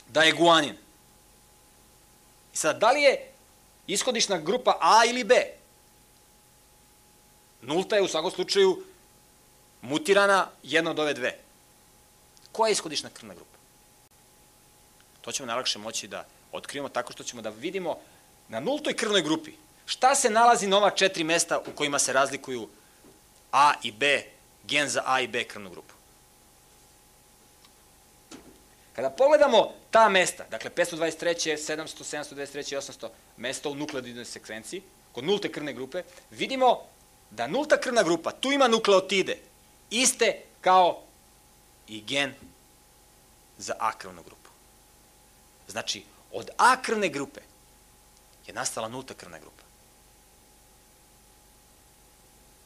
da je guanin. I sada, da li je ishodišna grupa A ili B? Nulta je u svakom slučaju mutirana jedna od ove dve. Koja je ishodišna krvna grupa? To ćemo najlakše moći da otkrijemo tako što ćemo da vidimo na nultoj krvnoj grupi šta se nalazi na ova četiri mesta u kojima se razlikuju A i B, gen za A i B krvnu grupu. Kada pogledamo ta mesta, dakle 523, 700, 723 i 800 mesta u nukleodidnoj sekvenciji, kod nulte krvne grupe, vidimo da nulta krvna grupa, tu ima nukleotide, iste kao i gen za A krvnu grupu. Znači, od A krvne grupe je nastala nulta krvna grupa.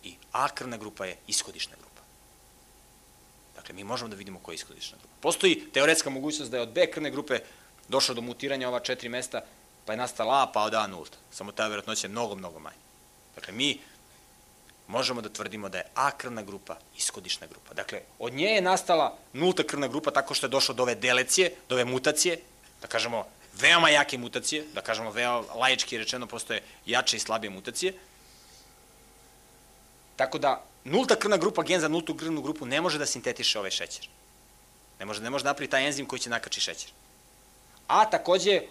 I A krvna grupa je ishodišna grupa. Dakle, mi možemo da vidimo koja je ishodišna grupa. Postoji teoretska mogućnost da je od B krvne grupe došlo do mutiranja ova četiri mesta, pa je nastala A, pa od A nulta. Samo ta verovatnoća je mnogo, mnogo manja. Dakle, mi možemo da tvrdimo da je A krvna grupa ishodišna grupa. Dakle, od nje je nastala nulta krvna grupa tako što je došlo do ove delecije, do ove mutacije, da kažemo veoma jake mutacije, da kažemo veoma lajički rečeno postoje jače i slabije mutacije. Tako da, nulta krvna grupa, gen za nultu krvnu grupu ne može da sintetiše ovaj šećer. Ne može, ne može napraviti taj enzim koji će nakači šećer. A takođe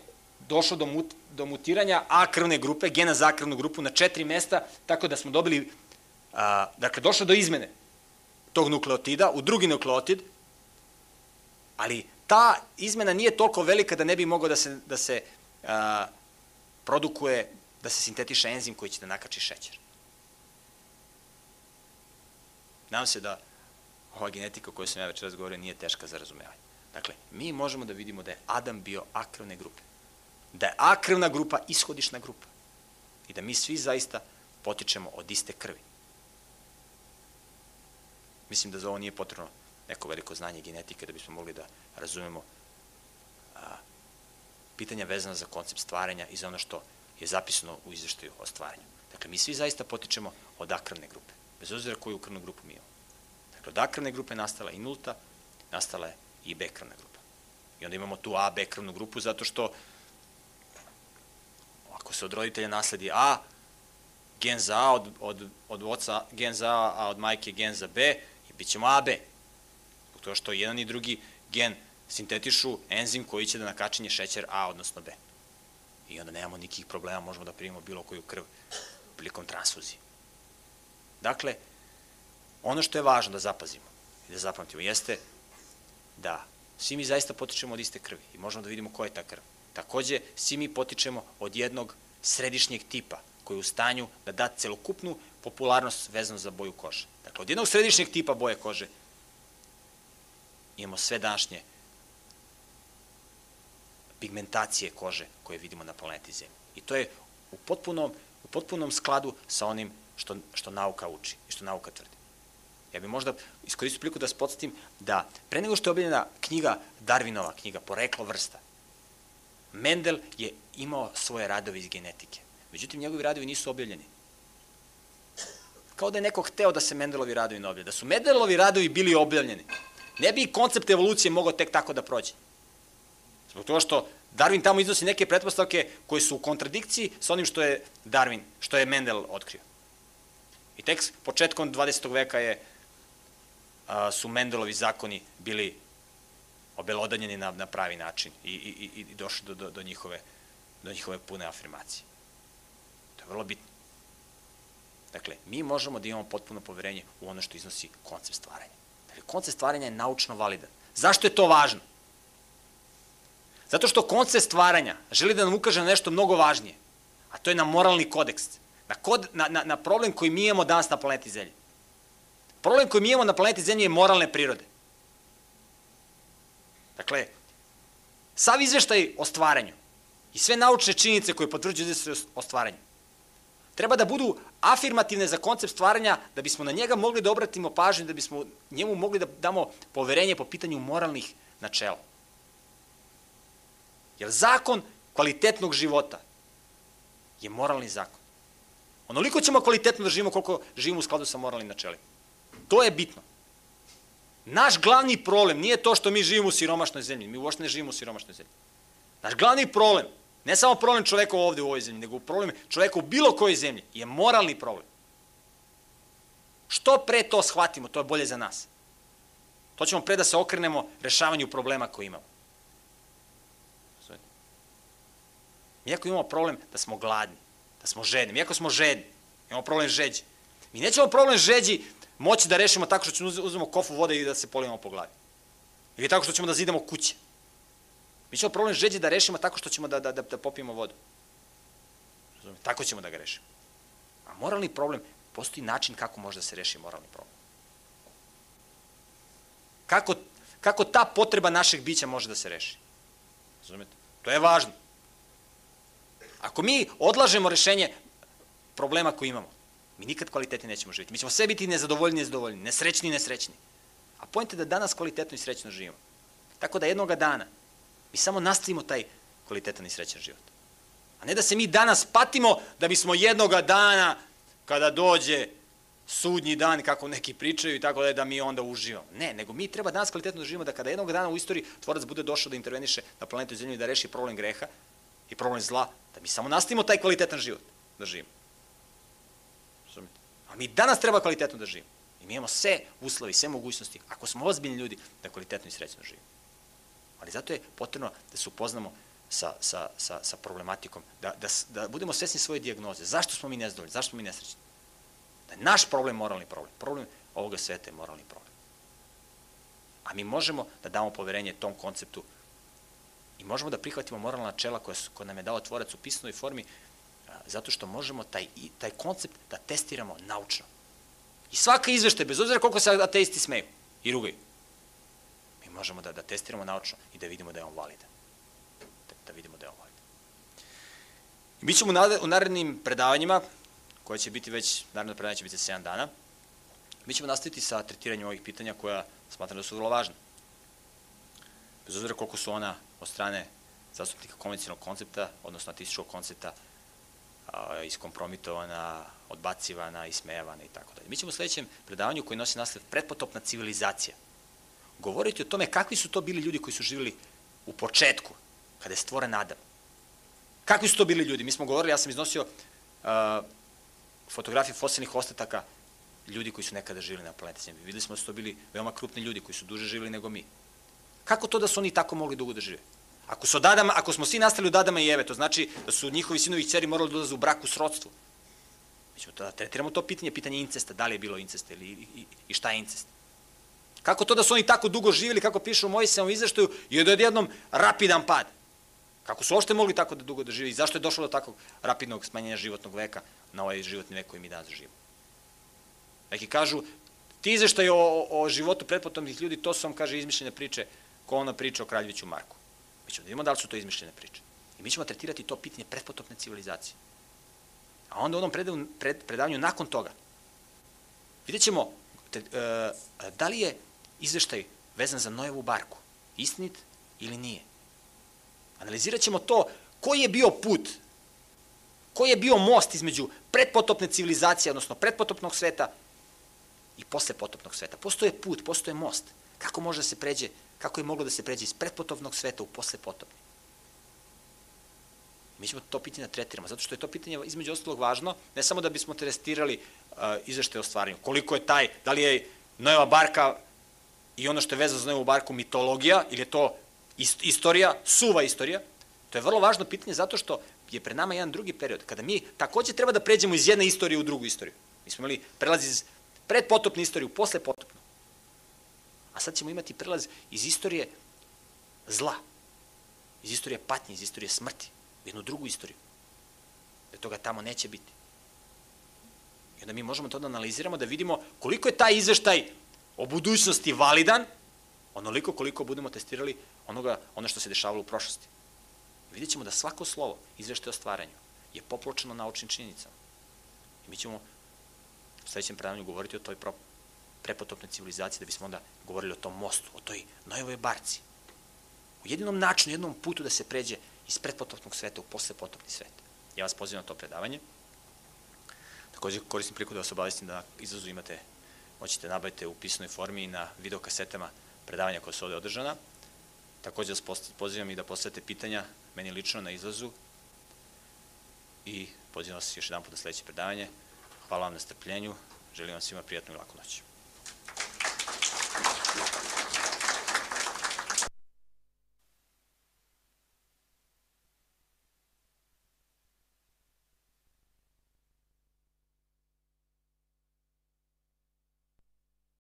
došlo do, mut, do mutiranja A krvne grupe, gena za krvnu grupu na četiri mesta, tako da smo dobili A, dakle, došlo do izmene tog nukleotida u drugi nukleotid, ali ta izmena nije toliko velika da ne bi mogao da se, da se a, produkuje, da se sintetiše enzim koji će da nakači šećer. Nadam se da ova genetika o kojoj sam ja već razgovorio nije teška za razumevanje. Dakle, mi možemo da vidimo da je Adam bio akrvne grupe. Da je akrvna grupa ishodišna grupa. I da mi svi zaista potičemo od iste krvi. Mislim da za ovo nije potrebno neko veliko znanje genetike da bismo mogli da razumemo a, pitanja vezana za koncept stvaranja i za ono što je zapisano u izveštaju o stvaranju. Dakle, mi svi zaista potičemo od akrvne grupe, bez obzira koju krvnu grupu mi imamo. Dakle, od akrvne grupe nastala i nulta, nastala je i B krvna grupa. I onda imamo tu A, B krvnu grupu zato što ako se od roditelja nasledi A, gen za A, od, od, od oca gen za A, a od majke gen za B, bit ćemo AB. Zbog toga što jedan i drugi gen sintetišu enzim koji će da nakačenje šećer A, odnosno B. I onda nemamo nikih problema, možemo da primimo bilo koju krv prilikom transfuzije. Dakle, ono što je važno da zapazimo i da zapamtimo jeste da svi mi zaista potičemo od iste krvi i možemo da vidimo koja je ta krv. Takođe, svi mi potičemo od jednog središnjeg tipa koji je u stanju da da celokupnu popularnost vezano za boju kože. Dakle, od jednog središnjeg tipa boje kože imamo sve današnje pigmentacije kože koje vidimo na planeti Zemlji. I to je u potpunom, u potpunom skladu sa onim što, što nauka uči i što nauka tvrdi. Ja bih možda iskoristio priliku da se podsjetim da pre nego što je objavljena knjiga Darwinova, knjiga Poreklo vrsta, Mendel je imao svoje radove iz genetike. Međutim, njegovi radovi nisu objavljeni. Kao da je neko hteo da se Mendelovi radovi ne objavljaju. Da su Mendelovi radovi bili objavljeni, ne bi koncept evolucije mogao tek tako da prođe. Zbog toga što Darwin tamo iznosi neke pretpostavke koje su u kontradikciji sa onim što je Darwin, što je Mendel otkrio. I tek početkom 20. veka je, a, su Mendelovi zakoni bili obelodanjeni na, na pravi način i, i, i došli do, do, do, njihove, do njihove pune afirmacije. To je vrlo bitno. Dakle, mi možemo da imamo potpuno poverenje u ono što iznosi koncept stvaranja. Dakle, koncept stvaranja je naučno validan. Zašto je to važno? Zato što koncept stvaranja želi da nam ukaže na nešto mnogo važnije, a to je na moralni kodeks, na, kod, na, na, na problem koji mi imamo danas na planeti Zemlji. Problem koji mi imamo na planeti Zemlji je moralne prirode. Dakle, sav izveštaj o stvaranju i sve naučne činjenice koje potvrđuju se o stvaranju treba da budu afirmativne za koncept stvaranja da bismo na njega mogli da obratimo pažnju, da bismo njemu mogli da damo poverenje po pitanju moralnih načela. Jer zakon kvalitetnog života je moralni zakon. Onoliko ćemo kvalitetno da živimo koliko živimo u skladu sa moralnim načelima. To je bitno. Naš glavni problem nije to što mi živimo u siromašnoj zemlji. Mi uopšte ne živimo u siromašnoj zemlji. Naš glavni problem, ne samo problem čoveka ovde u ovoj zemlji, nego problem čoveka u bilo kojoj zemlji, je moralni problem. Što pre to shvatimo, to je bolje za nas. To ćemo pre da se okrenemo rešavanju problema koje imamo. Mi ako imamo problem da smo gladni, da smo žedni, mi ako smo žedni, imamo problem žeđi. Mi nećemo problem žeđi moći da rešimo tako što ćemo uzmemo kofu vode i da se polimo po glavi. Ili tako što ćemo da zidamo kuće. Mi ćemo problem žeđi da rešimo tako što ćemo da, da, da, da popijemo vodu. Tako ćemo da ga rešimo. A moralni problem, postoji način kako može da se reši moralni problem. Kako, kako ta potreba našeg bića može da se reši. Razumete? To je važno. Ako mi odlažemo rešenje problema koji imamo, mi nikad kvalitetni nećemo živjeti. Mi ćemo sve biti nezadovoljni, nezadovoljni, nesrećni, nesrećni. A pojent je da danas kvalitetno i srećno živimo. Tako da jednoga dana mi samo nastavimo taj kvalitetan i srećan život. A ne da se mi danas patimo da bismo jednoga dana, kada dođe sudnji dan, kako neki pričaju i tako da je da mi onda uživamo. Ne, nego mi treba danas kvalitetno da živimo da kada jednog dana u istoriji tvorac bude došao da interveniše na planetu Zemlju i da reši problem greha i problem zla, da mi samo nastavimo taj kvalitetan život da živimo. A mi danas treba kvalitetno da živimo. I mi imamo sve uslovi, sve mogućnosti, ako smo ozbiljni ljudi, da kvalitetno i srećno živimo. Ali zato je potrebno da se upoznamo sa, sa, sa, sa problematikom, da, da, da budemo svesni svoje dijagnoze. Zašto smo mi nezadovoljni? Zašto smo mi nesrećni? Da je naš problem moralni problem. Problem ovoga sveta je moralni problem. A mi možemo da damo poverenje tom konceptu i možemo da prihvatimo moralna načela koja, koja nam je dao tvorac u pisnoj formi, zato što možemo taj, taj koncept da testiramo naučno. I svaka izveštaj, bez obzira koliko se ateisti smeju i rugaju, mi možemo da, da testiramo naučno i da vidimo da je on validan. Da, da vidimo da je on validan. I mi ćemo u narednim predavanjima, koje će biti već, naredno predavanje će biti 7 dana, mi ćemo nastaviti sa tretiranjem ovih pitanja koja smatram da su vrlo važne. Bez obzira koliko su ona od strane zastupnika konvencionalnog koncepta, odnosno atističkog koncepta, iskompromitovana, odbacivana, ismejavana i tako dalje. Mi ćemo u sledećem predavanju koji nosi naslov pretpotopna civilizacija govoriti o tome kakvi su to bili ljudi koji su živjeli u početku, kada je stvoren Adam. Kakvi su to bili ljudi? Mi smo govorili, ja sam iznosio uh, fotografije fosilnih ostataka ljudi koji su nekada živjeli na planeti Zemlji. Videli smo da su to bili veoma krupni ljudi koji su duže živjeli nego mi. Kako to da su oni tako mogli dugo da žive? Ako, su Adama, ako smo svi nastali od Adama i Eve, to znači da su njihovi sinovi i ceri morali da ulaze u brak u srodstvu. Mi ćemo da tretiramo to pitanje, pitanje incesta, da li je bilo incesta ili, i, i šta je incest. Kako to da su oni tako dugo živjeli, kako pišu u Mojsevom izveštaju, i da je odjednom rapidan pad? Kako su uopšte mogli tako da dugo da žive i zašto je došlo do takvog rapidnog smanjenja životnog veka na ovaj životni vek koji mi danas živimo? Neki kažu, ti izveštaj o, o životu pretpotomnih ljudi, to su vam, kaže, izmišljene priče, ona priča o Kraljeviću Marku. Mi ćemo da vidimo da li su to izmišljene priče. I mi ćemo tretirati to pitanje pretpotopne civilizacije. A onda u onom predavanju, pred, predavanju nakon toga, vidjet ćemo te, e, da li je izveštaj vezan za Nojevu barku istinit ili nije. Analizirat ćemo to koji je bio put, koji je bio most između predpotopne civilizacije, odnosno predpotopnog sveta i poslepotopnog sveta. Postoje put, postoje most. Kako može da se pređe, kako je moglo da se pređe iz predpotopnog sveta u poslepotopni? Mi ćemo to pitanje da tretiramo, zato što je to pitanje između ostalog važno, ne samo da bismo testirali uh, izvešte o stvaranju. Koliko je taj, da li je Nojeva barka i ono što je vezano za Nojevu barku mitologija, ili je to istorija, suva istorija, to je vrlo važno pitanje zato što je pred nama jedan drugi period, kada mi takođe treba da pređemo iz jedne istorije u drugu istoriju. Mi smo imali prelaz iz predpotopne istorije u poslepotopnu. A sad ćemo imati prelaz iz istorije zla, iz istorije patnje, iz istorije smrti, u jednu drugu istoriju. Da toga tamo neće biti. I onda mi možemo to da analiziramo, da vidimo koliko je taj izveštaj o budućnosti validan, onoliko koliko budemo testirali onoga, ono što se dešavalo u prošlosti. Vidjet ćemo da svako slovo izveštaja o stvaranju je popločeno naučnim činjenicama. I mi ćemo u sledećem predavanju govoriti o toj prepotopnoj civilizaciji da bismo onda govorili o tom mostu, o toj Nojevoj barci. U jedinom načinu, jednom putu da se pređe iz predpotopnog sveta u poslepotopni svet. Ja vas pozivam na to predavanje. Takođe koristim priliku da vas obavestim da izazu imate, moćete nabaviti u pisnoj formi i na videokasetama predavanja koja su ovde održana. Takođe vas pozivam i da postavite pitanja meni lično na izlazu i pozivam vas još jedan put na sledeće predavanje. Hvala vam na strpljenju, želim vam svima prijatnu i laku noć. Thank you.